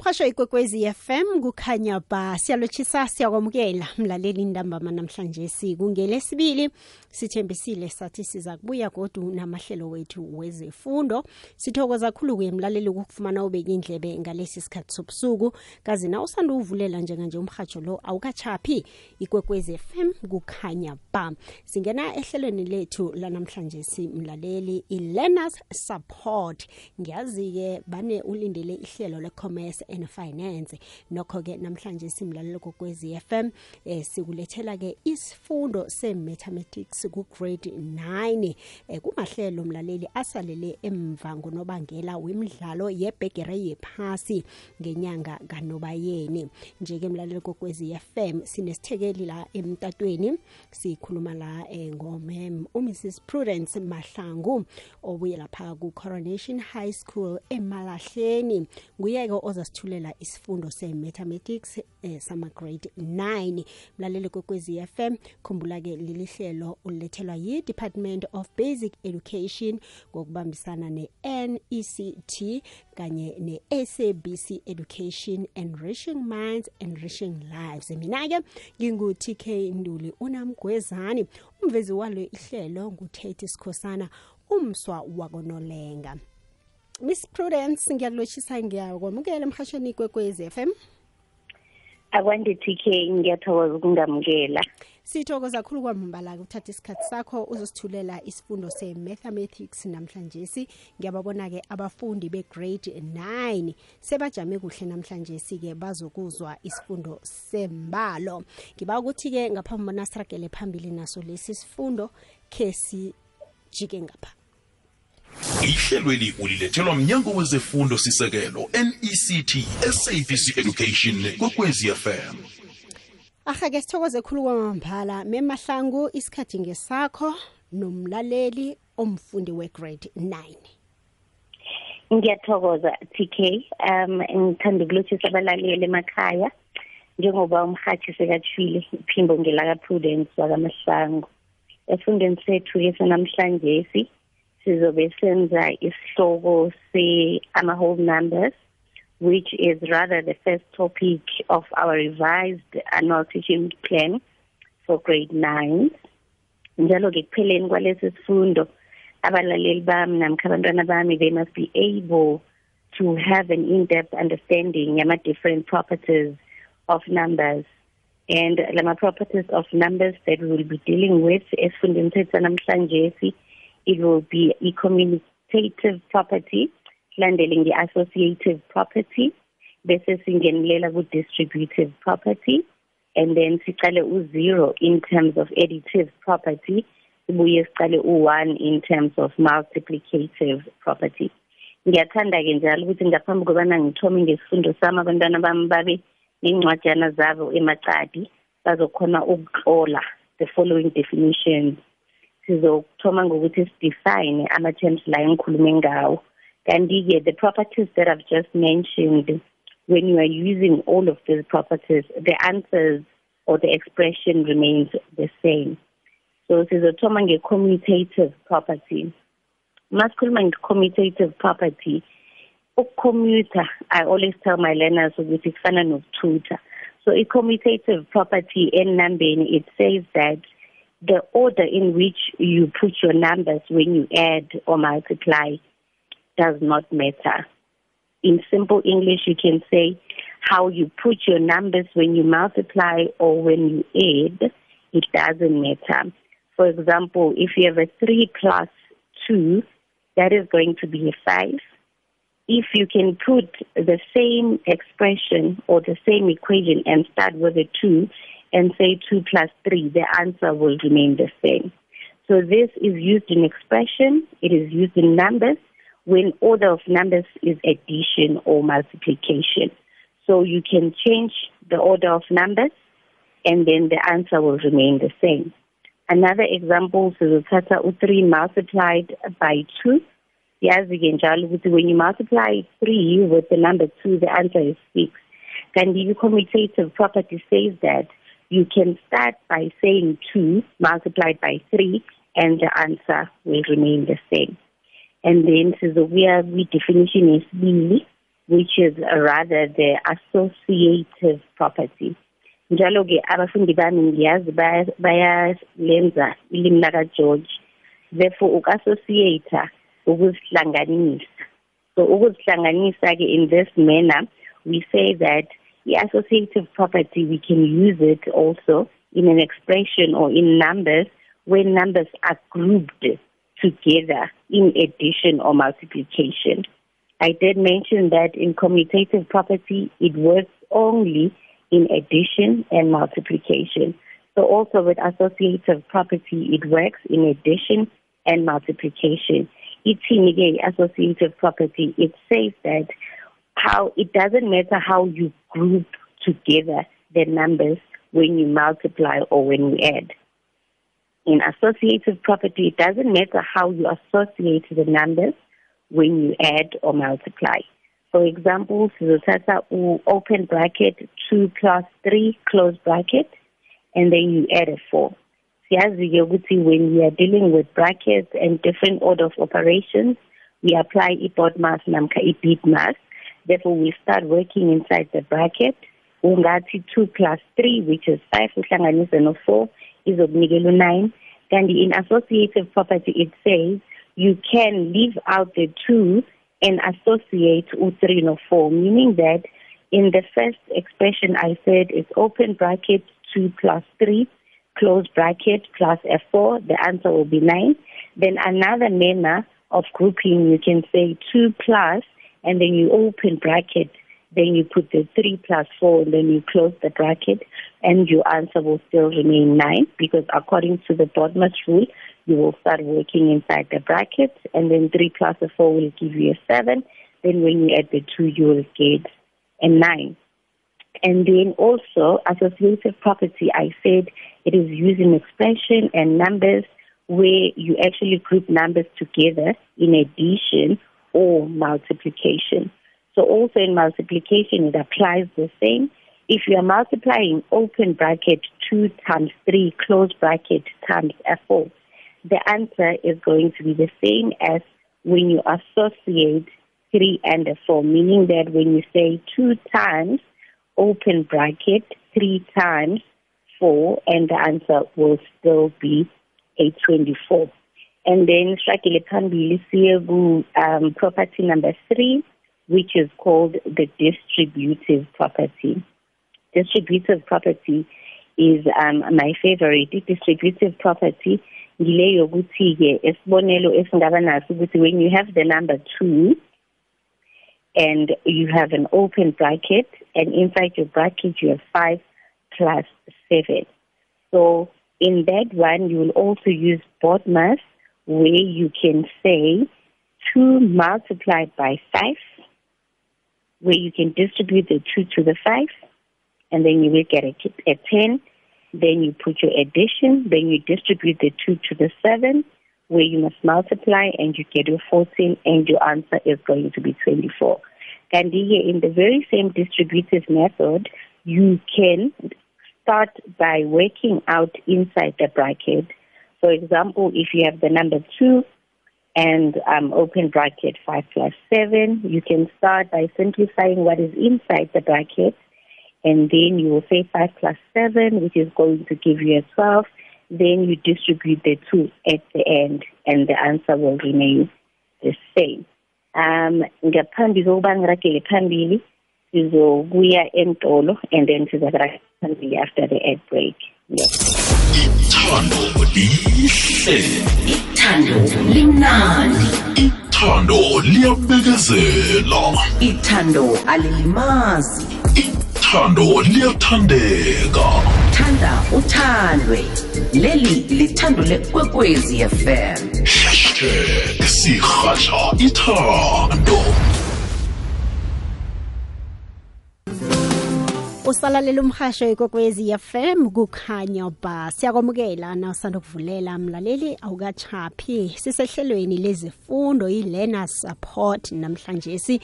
umhasho ikwekwezi FM kukhanya ba siyalotshisa siyakwamukela mlaleli ntambama namhlanje sikungelesibili sithembisile sathi siza kubuya kodwa namahlelo wethu wezefundo. Sithokoza khulu kuye mlaleli ukufumana ubeke indlebe ngalesi sikhathi sobusuku. Kazi na usanda uvulela njenganje umhatsho lo awukachaphi ikwekwezi FM kukhanya ba. Singena ehlelweni lethu lanamhlanje simlaleli i-learners support. Ngiyazi-ke bane ulindele ihlelo le-commerce and finance. Nokho-ke namhlanje simlalelo kokwezi FM eh, sikulethela-ke isifundo se-mathematics ku-grade 9 eh, kumahlelo mlaleli asalele emva ngonobangela wemidlalo yebhegere yephasi ngenyanga kanobayeni. Njeke mlaleli kokwezi FM sinesithekeli la emtatweni. Sikhuluma la eh, ngomem umrs prudence mahlangu obuye lapha ku-coronation high school emalahleni. Nguye-ke ozasithulela isifundo se-mathematics eh, sama-grade 9 mlaleli kwekwezi FM khumbula-ke leli hlelo ulethelwa yi-department of basic education ngokubambisana ne-nect kanye ne-sabc education enriching minds enriching lives. Mina-ke ngingu-tk nduli unamgwezani umvezi walo ihlelo ngutate sikhosana umswa wakonolenga. Miss prudence ngiyakulotshisa ngiyakwamukela emhashweni kwekwezi FM akwande TK ngiyathokoza ukungamukela. Sithokoza kakhulu kwamambala ukuthatha isikhathi sakho uzosithulela isifundo se-mathematics namhlanje si. Ngiyababona-ke abafundi be-grade 9 sebajame kuhle namhlanje si-ke bazokuzwa isifundo sembalo. Ngiba ukuthi-ke ngaphambi bona siragele phambili naso lesi sifundo khe sijike ngapha. Ihlelweli ulilethelwa mnyango wezefundo sisekelo nect sabc education kwekwezi fm ahake sithokoze khulu kwamambala. Memahlangu isikhathi ngesakho nomlaleli omfundi we-grade 9 ngiyathokoza TK um ngithanda ukulotshisa abalaleli emakhaya njengoba umhathi sekatshwile iphimbo ngelaka Prudence wakamahlangu efundweni sethu lesanamhlanje si sizobe senza isihloko se ama whole numbers which is rather the first topic of our revised annual teaching plan for grade 9 njalo ke kupheleni kwalesi sifundo abalaleli bami namkha abantwana bami they must be able to have an in-depth understanding yama different properties of numbers. And lama properties of numbers that we will be dealing with esifundweni sethu namhlanje it will be a commutative property landele nge-associative property bese singenelela ku-distributive property and then siqale u-zero in terms of additive property sibuye siqale u-one in terms of multiplicative property. Ngiyathanda-ke njalo ukuthi ngaphambi kobana ngithome ngesifundo sami abantwana bami babe nencwajana zabo emacadi bazokhona ukutlola the following definitions sizokuthoma ngokuthi sidefine ama-terms la engikhulume ngawo. Kanti-ke the properties that i've just mentioned when you are using all of these properties the answers or the expression remains the same. So sizothoma nge-commutative property. Masikhuluma nge-commutative property ukucommuter i always tell my learners ukuthi kufana nokuthutha. So i-commutative property enambeni it says that the order in which you put your numbers when you add or multiply does not matter. In simple English, you can say how you put your numbers when you multiply or when you add, it doesn't matter. For example, if you have a 3 plus 2, that is going to be a 5. If you can put the same expression or the same equation and start with a 2, and say 2 plus 3, the answer will remain the same. So this is used in expression, it is used in numbers when order of numbers is addition or multiplication. So you can change the order of numbers and then the answer will remain the same. Another example is uthatha 3 multiplied by 2. Yazi njalo ukuthi when you multiply 3 with the number 2 the answer is 6. Can the commutative property says that you can start by saying 2 multiplied by 3 and the answer will remain the same. And then sizobuya kwi-definition yesibili which is rather the associative property. Njalo ke abafundi bami ngiyazi bayalenza ilimi lakageorge therefore uku-associator ukuzihlanganisa so ukuzihlanganisa ke in this manner we say that the associative property we can use it also in an expression or in numbers when numbers are grouped together in addition or multiplication. I did mention that in commutative property, it works only in addition and multiplication. So also with associative property, it works in addition and multiplication. It's in the associative property, it says that how it doesn't matter how you group together the numbers when you multiply or when you add. In associative property, it doesn't matter how you associate the numbers when you add or multiply. For example, sizothatha open bracket 2 plus 3 close bracket and then you add a 4. Siyazi-ke ukuthi when we are dealing with brackets and different order of operations, we apply i-Bodmas namkha i-beat. Therefore, we start working inside the bracket. Ungathi 2 plus 3, which is 5, uhlanganise no 4, izokunikela u-9. Kanti in associative property, it says you can leave out the 2 and associate u3 no 4, meaning that in the first expression I said it's open bracket 2 plus 3, close bracket plus a 4, the answer will be 9. Then another manner of grouping, you can say 2 plus, and then you open bracket, then you put the 3 plus 4, and then you close the bracket, and your answer will still remain 9, because according to the Bodmas rule, you will start working inside the bracket, and then 3 plus a 4 will give you a 7. Then when you add the 2, you will get a 9. And then also, associative property, I said it is used in expression and numbers where you actually group numbers together in addition or multiplication. So also in multiplication, it applies the same. If you are multiplying open bracket 2 times 3 close bracket times a 4, the answer is going to be the same as when you associate 3 and a 4, meaning that when you say 2 times open bracket 3 times 4, and the answer will still be a 24. And then Shakile Pambili um, property number 3, which is called the distributive property. Distributive property is um, my favorite. Distributive property when you have the number 2 and you have an open bracket and inside your bracket you have 5 plus 7. So in that one you will also use Bodmas where you can say 2 multiplied by 5 where you can distribute the 2 to the 5 and then you will get a, a 10 then you put your addition, then you distribute the 2 to the 7, where you must multiply and you get your 14, and your answer is going to be 24. Kandiye, in the very same distributive method, you can start by working out inside the bracket. For example, if you have the number 2 and um, open bracket 5 plus 7, you can start by simplifying what is inside the bracket and then you will say 5 plus 7, which is going to give you a 12. Then you distribute the 2 at the end, and the answer will remain the same. Um, ngaphambi kokuba ngirakele phambili sizobuya entolo and then sizakuragela phambili after the ad break yes. Ithando lihle ithando limnandi ithando liyabekezela ithando alilimazi. Ithando liyathandeka. Thanda uthandwe. Leli lithando lekwekwezi fm hashtag sirhatha ithando usalalela umhasho ikokwezi fm kukhanya ba. Siyakwamukela na ukuvulela kuvulela mlaleli awukachaphi sisehlelweni lezifundo i-learner support namhlanje si.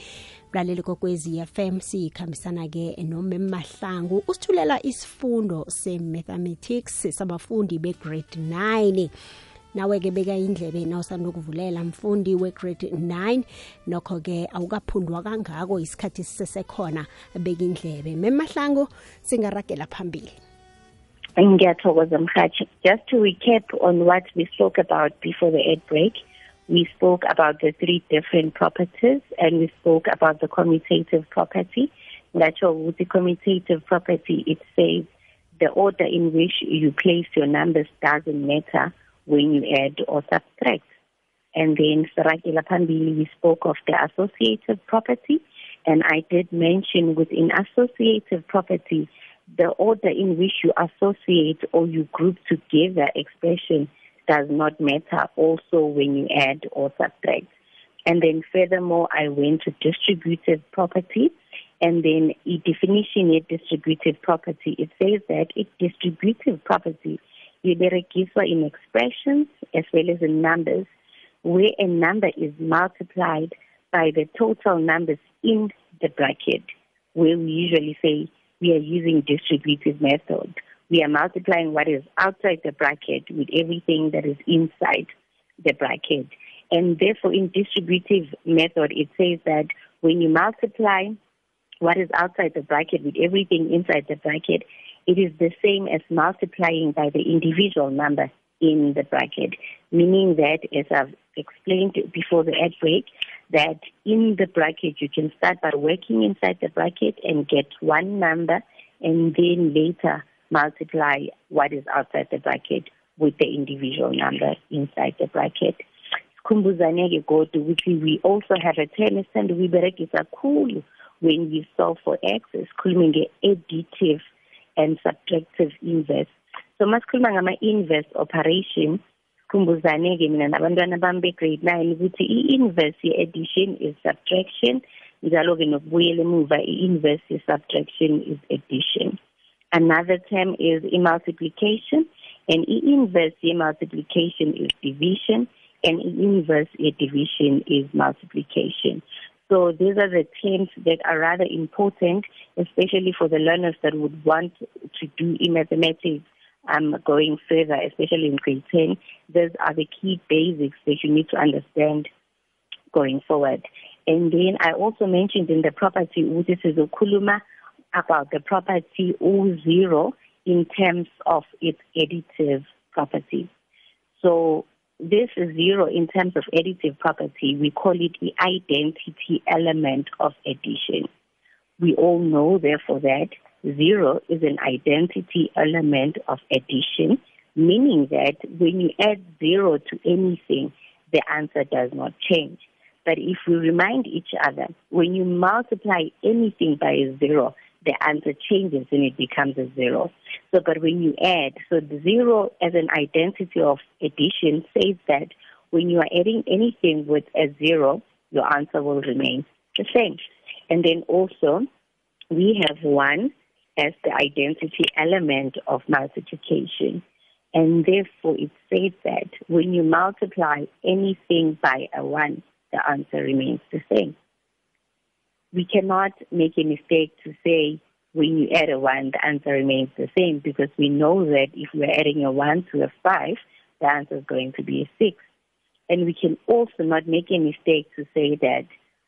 Mlaleli kokwezi fm sikhambisana-ke nomem mahlangu usithulela isifundo se-mathematics sabafundi be-grade 9 nawe-ke beka indlebe nawusanda ukuvulela mfundi we-grade 9 nokho-ke awukaphundwa kangako isikhathi sisesekhona beka indlebe. Singaragela phambili. Ngiyathokoza mhathi just to recap on what we spoke about before the ad break we spoke about the three different properties and we spoke about the commutative property. Ngatsho ukuthi commutative property it says the order in which you place your numbers doesn't matter when you add or subtract and then Sarakila Pambili, we spoke of the associative property and I did mention within associative property the order in which you associate or you group together expression does not matter also when you add or subtract. And then furthermore, I went to distributive property and then a definition of distributive property. It says that a distributive property in expressions as well as in numbers where a number is multiplied by the total numbers in the bracket where we usually say we are using distributive method. We are multiplying what is outside the bracket with everything that is inside the bracket. And therefore, in distributive method, it says that when you multiply what is outside the bracket with everything inside the bracket, it is the same as multiplying by the individual number in the bracket, meaning that, as I've explained before the ad break, that in the bracket you can start by working inside the bracket and get one number and then later multiply what is outside the bracket with the individual number inside the bracket. sikhumbuzane-ke we also have a term esithanda ukuyiberegisa kakhulu when you solve for x esikhulume nge-additive and subtractive inverse so masikhuluma ngama-inverse operation sikhumbuzane-ke mina nabantwana bami be-grade nine ukuthi i-inverse ye-addition is subtraction njalo-ke nokubuyela emuva i-inverse ye-subtraction is addition another term is i-multiplication and i-inverse ye-multiplication is division and inverse division is multiplication. So these are the terms that are rather important, especially for the learners that would want to do in mathematics um, going further, especially in grade 10. Those are the key basics that you need to understand going forward. And then I also mentioned in the property, this is Kuluma, about the property O0 in terms of its additive property. So this is zero in terms of additive property, we call it the identity element of addition. We all know, therefore, that zero is an identity element of addition, meaning that when you add zero to anything, the answer does not change. But if we remind each other, when you multiply anything by zero, the answer changes and it becomes a zero. So, but when you add, so the zero as an identity of addition says that when you are adding anything with a zero, your answer will remain the same. And then also, we have one as the identity element of multiplication. And therefore, it says that when you multiply anything by a one, the answer remains the same we cannot make a mistake to say when you add a 1, the answer remains the same because we know that if we're adding a 1 to a 5, the answer is going to be a 6. And we can also not make a mistake to say that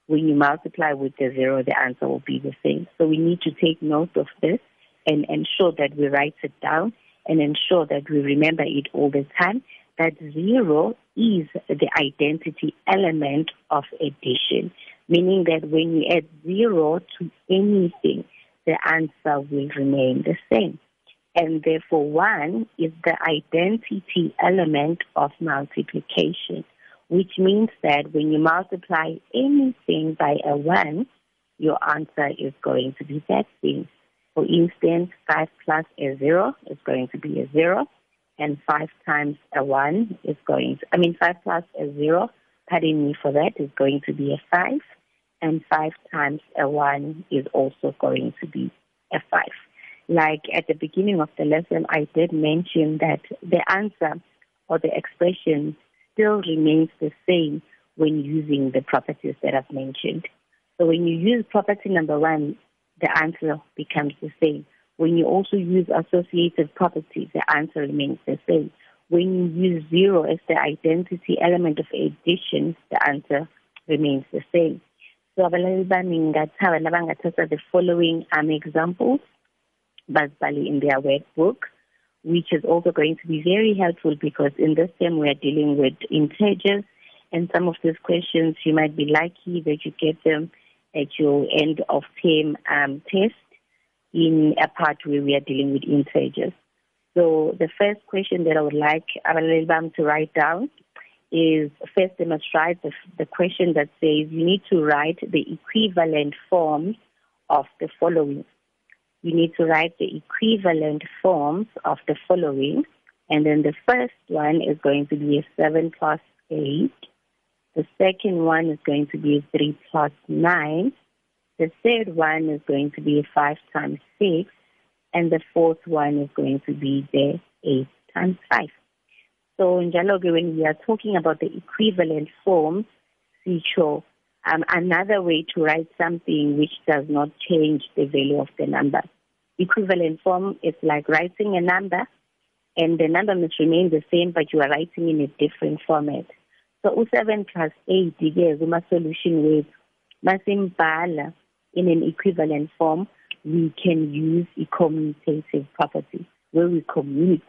when you multiply with the 0, the answer will be the same. So we need to take note of this and ensure that we write it down and ensure that we remember it all the time that 0 is the identity element of addition meaning that when you add zero to anything, the answer will remain the same. And therefore, one is the identity element of multiplication, which means that when you multiply anything by a one, your answer is going to be that thing. For instance, 5 plus a 0 is going to be a 0, and 5 times a 1 is going to, I mean, 5 plus a 0, pardon me for that, is going to be a 5 and five times a one is also going to be a five. Like at the beginning of the lesson, I did mention that the answer or the expression still remains the same when using the properties that I've mentioned. So when you use property number one, the answer becomes the same. When you also use associative properties, the answer remains the same. when you use zero as the identity element of addition, the answer remains the same. So abalaleli bami ngingathaba nabangathatha the following um, examples bazibhale in their workbook, which is also going to be very helpful because in this term we are dealing with integers and some of these questions you might be lucky that you get them at your end of term um, test in a part where we are dealing with integers. So the first question that I would like Abalelbam to write down is first they must write the, the question that says you need to write the equivalent forms of the following. You need to write the equivalent forms of the following. And then the first one is going to be a 7 plus 8. The second one is going to be a 3 plus 9. The third one is going to be a 5 times 6. And the fourth one is going to be the 8 times 5. So in Jaloge, when we are talking about the equivalent forms, sisho, um, another way to write something which does not change the value of the number. Equivalent form is like writing a number, and the number must remain the same, but you are writing in a different format. So u7 plus 8 ke kuma solution with masimbhala in an equivalent form we can use a commutative property where we commute.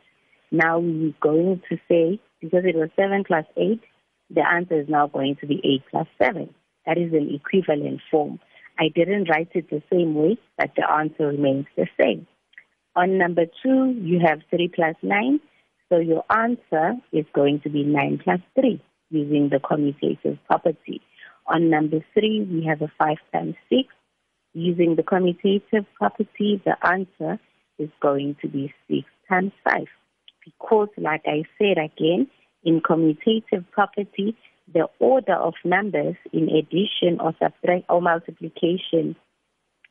Now we're going to say, because it was 7 plus 8, the answer is now going to be 8 plus 7. That is an equivalent form. I didn't write it the same way, but the answer remains the same. On number 2, you have 3 plus 9. So your answer is going to be 9 plus 3 using the commutative property. On number 3, we have a 5 times 6. Using the commutative property, the answer is going to be 6 times 5. Because, like I said again, in commutative property, the order of numbers in addition or subtract or multiplication,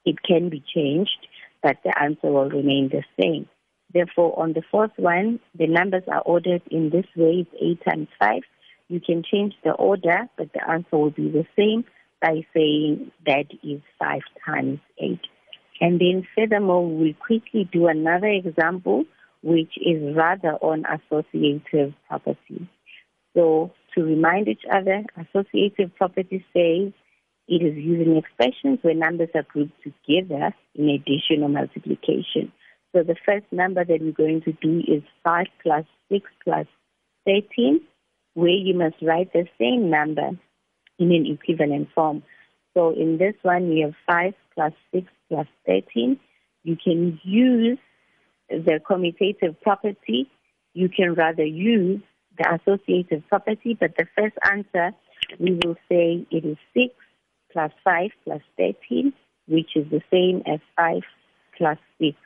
it can be changed, but the answer will remain the same. Therefore, on the fourth one, the numbers are ordered in this way, it's 8 times 5. You can change the order, but the answer will be the same by saying that is 5 times 8. And then furthermore, we'll quickly do another example, which is rather on associative property. So to remind each other, associative property says it is using expressions where numbers are grouped together in addition or multiplication. So the first number that we're going to do is 5 plus 6 plus 13, where you must write the same number in an equivalent form. So in this one, we have 5 plus 6 plus 13. You can use the commutative property. You can rather use the associative property, but the first answer, we will say it is 6 plus 5 plus 13, which is the same as 5 plus 6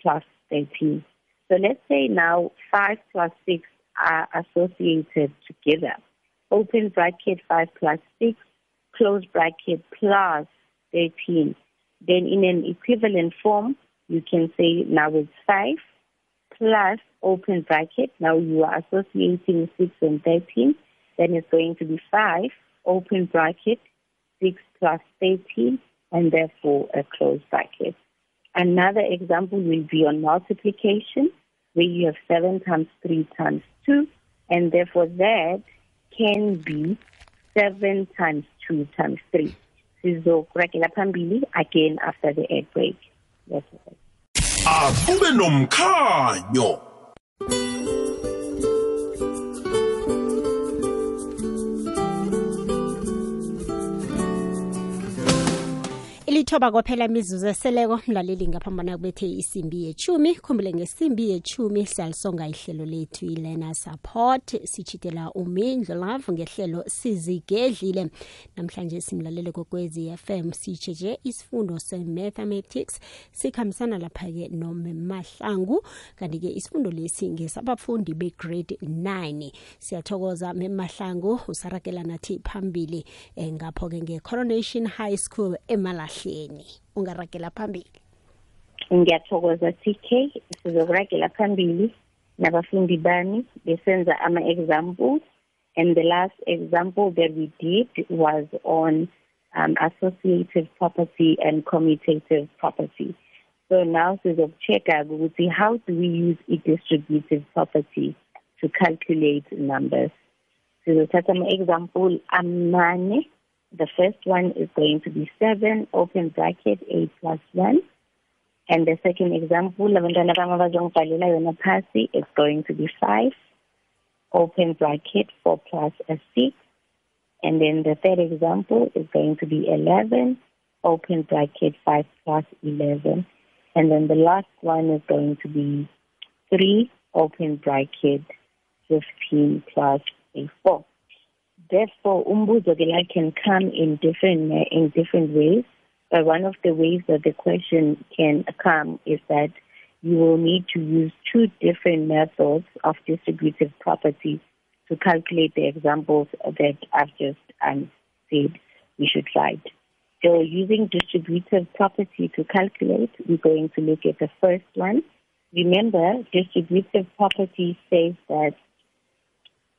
plus 13. So let's say now 5 plus 6 are associated together open bracket 5 plus 6, close bracket plus 13. Then in an equivalent form, you can say now it's 5 plus open bracket. Now you are associating 6 and 13. Then it's going to be 5 open bracket 6 plus 13 and therefore a close bracket. Another example will be on multiplication where you have 7 times 3 times 2 and therefore that can be 7 times 2 times 3. Sizokuragela phambili again after the ad break. akube nomkhanyo. Ilithoba kwaphela imizuzu eseleko mlaleli ngaphambana kubethe isimbi yechumi khumbule ngesimbi yechumi siyalisonga ihlelo lethu ilena support. Sichitela umindlu love ngehlelo sizigedlile. Namhlanje simlalele kokwezi fm sicheje isifundo se-mathematics. Sikhambisana lapha-ke nomemahlangu kanti-ke isifundo lesi ngesabafundi be-grade 9 siyathokoza memahlangu usarakela nathi phambili eh, ngapho-ke nge-coronation high school emalahleni ungaragela phambili ngiyathokoza tk sizokuragela phambili nabafundi bami besenza ama-examples and the last example that we did was on um, associative property and commutative property so now sizokucheck-ke ukuthi how do we use a distributive property to calculate numbers. So an example, amane. The first one is going to be 7, open bracket, 8 plus 1. And the second example, is going to be 5, open bracket, 4 plus a 6. And then the third example is going to be 11, open bracket, 5 plus 11. And then the last one is going to be 3, open bracket, 15 plus a 4. Therefore, umbuzo can come in different in different ways. But one of the ways that the question can come is that you will need to use two different methods of distributive properties to calculate the examples that I've just um, said we should write. So using distributive property to calculate, we're going to look at the first one. Remember, distributive property says that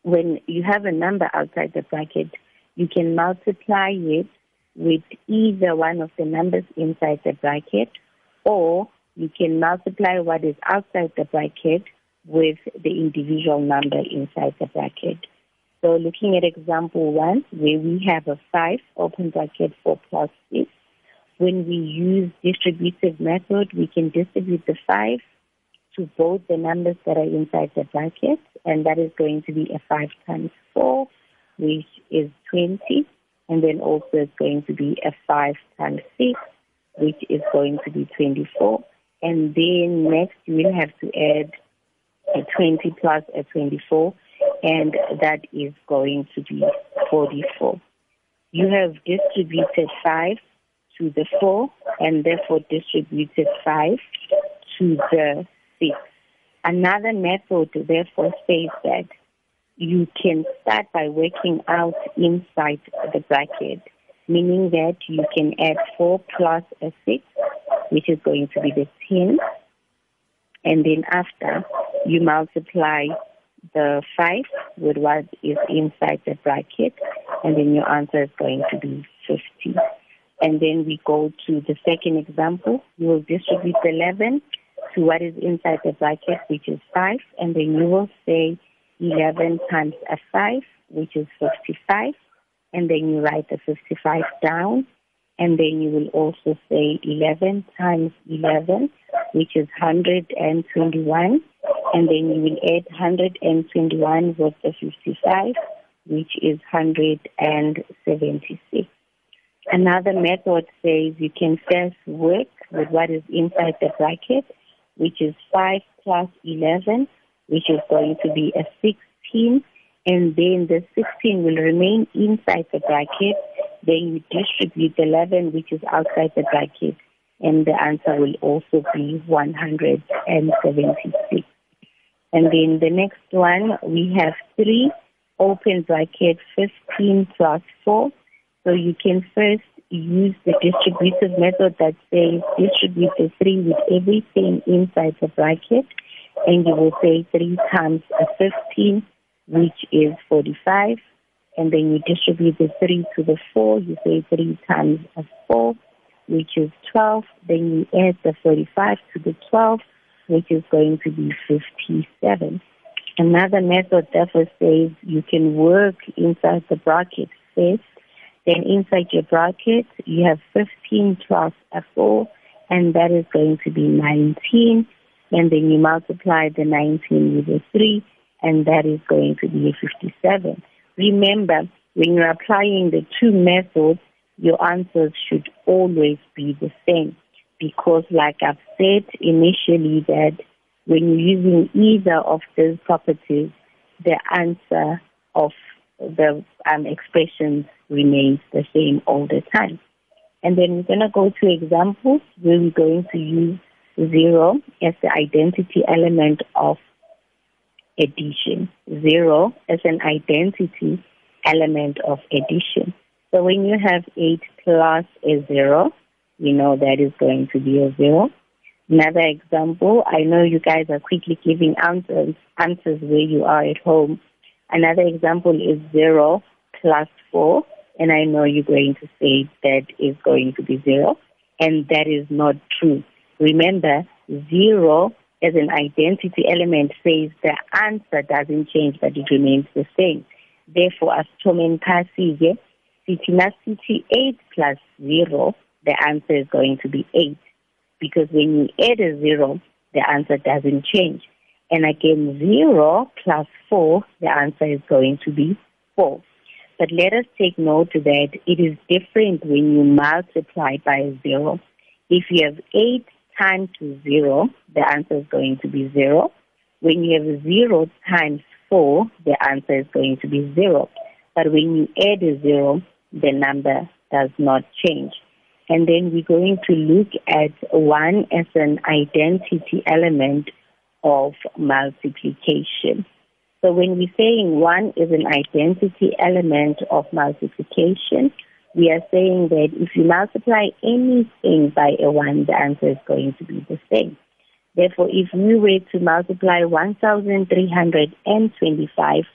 when you have a number outside the bracket, you can multiply it with either one of the numbers inside the bracket, or you can multiply what is outside the bracket with the individual number inside the bracket. So looking at example one, where we have a 5, open bracket 4 plus 6, when we use distributive method, we can distribute the 5 to both the numbers that are inside the bracket, and that is going to be a 5 times 4, which is 20, and then also it's going to be a 5 times 6, which is going to be 24. And then next you will have to add a 20 plus a 24, and that is going to be 44. You have distributed 5 to the 4, and therefore distributed 5 to the Another method therefore says that you can start by working out inside the bracket, meaning that you can add 4 plus a 6, which is going to be the 10. And then after, you multiply the 5 with what is inside the bracket, and then your answer is going to be 50. And then we go to the second example. You will distribute 11 to what is inside the bracket, which is 5, and then you will say 11 times a 5, which is 55, and then you write the 55 down, and then you will also say 11 times 11, which is 121, and then you will add 121 with the 55, which is 176. Another method says you can first work with what is inside the bracket, which is 5 plus 11, which is going to be a 16. And then the 16 will remain inside the bracket. Then you distribute 11, which is outside the bracket. And the answer will also be 176. And then the next one, we have 3 open bracket 15 plus 4. So you can first use the distributive method that says distribute the 3 with everything inside the bracket. And you will say 3 times a 15, which is 45. And then you distribute the 3 to the 4. You say 3 times a 4, which is 12. Then you add the 45 to the 12, which is going to be 57. Another method therefore says you can work inside the bracket first then inside your bracket, you have 15 plus a 4, and that is going to be 19. And then you multiply the 19 with a 3, and that is going to be a 57. Remember, when you're applying the two methods, your answers should always be the same. Because like I've said initially that when you're using either of those properties, the answer of the um, expressions remains the same all the time. And then we're going to go to examples where we're going to use zero as the identity element of addition. Zero as an identity element of addition. So when you have 8 plus a zero, you know that is going to be a zero. Another example, I know you guys are quickly giving answers, answers where you are at home. Another example is 0 plus 4 and I know you're going to say that is going to be zero, and that is not true. Remember, zero as an identity element says the answer doesn't change but it remains the same. Therefore, asithomeni phasi-ke sithi nasithi 8 plus 0, the answer is going to be 8. Because when you add a 0, the answer doesn't change. And again, 0 plus 4, the answer is going to be 4. But let us take note that it is different when you multiply by 0. If you have 8 times 0, the answer is going to be 0. When you have 0 times 4, the answer is going to be 0. But when you add a 0, the number does not change. And then we're going to look at 1 as an identity element of multiplication. So when we're saying 1 is an identity element of multiplication, we are saying that if you multiply anything by a 1, the answer is going to be the same. Therefore, if we were to multiply 1,325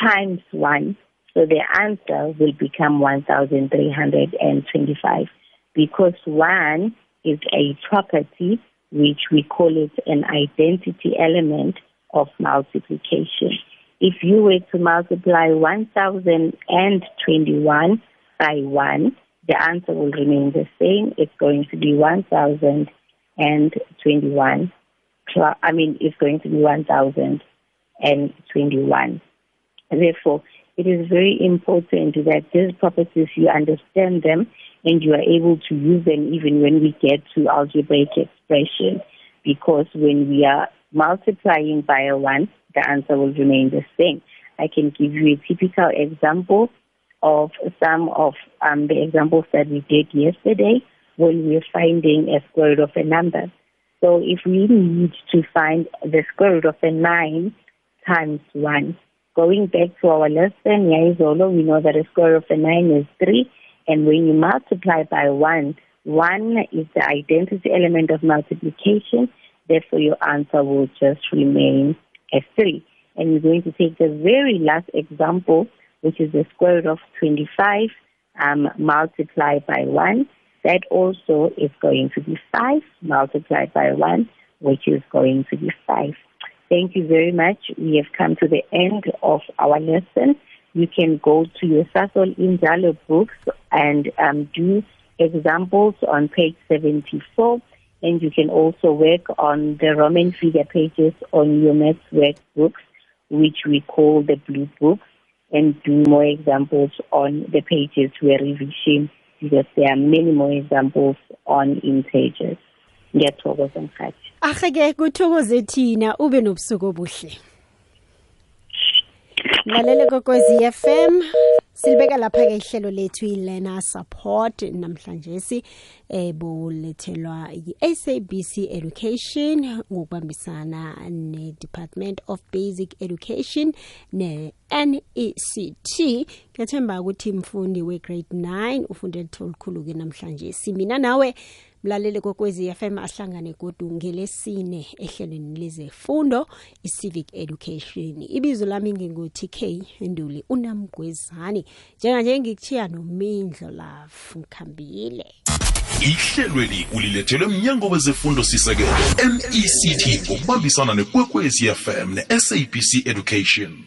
times 1, so the answer will become 1,325 because 1 is a property which we call it an identity element of multiplication. If you were to multiply 1,021 by 1, the answer will remain the same. It's going to be 1,021. I mean, it's going to be 1,021. Therefore, it is very important that these properties, you understand them and you are able to use them even when we get to algebraic expression. Because when we are multiplying by a 1, the answer will remain the same. I can give you a typical example of some of um, the examples that we did yesterday when we were finding a square root of a number. So if we need to find the square root of a 9 times 1, going back to our lesson, Yaizolo, we know that a square of a 9 is 3. And when you multiply by 1, 1 is the identity element of multiplication. Therefore, your answer will just remain as 3. And we're going to take the very last example, which is the square root of 25 um, multiplied by 1. That also is going to be 5 multiplied by 1, which is going to be 5. Thank you very much. We have come to the end of our lesson. You can go to your Sasol Inzalo books and um, do examples on page 74. And you can also work on the Roman figure pages on your maths workbooks, which we call the blue books, and do more examples on the pages where revision, because there are many more examples on in integers. ngiyathokoza mhathi aheke kuthokoze thina ube nobusuku obuhle. Mlalele kokwezi FM silibeka lapha ke ihlelo lethu i-learner support. Namhlanje si ebulethelwa yi-SABC Education ngokubambisana ne-Department of Basic Education ne-NECT ngiyathemba ukuthi mfundi we-grade 9 ufunde litho likhulu ke namhlanje. Simina nawe mlaleli kokwezi FM ahlangane godu ngelesine ehlelweni lezefundo i-civic education. Ibizo lami ngingu-TK Nduli unamgwezani. Njenganje ngikuchiya nomindlo love ngikhambile. Ihlelweli ulilethelwe mnyango wezefundo sisekelo nect ngokubambisana nekwekwezi fm ne-sabc education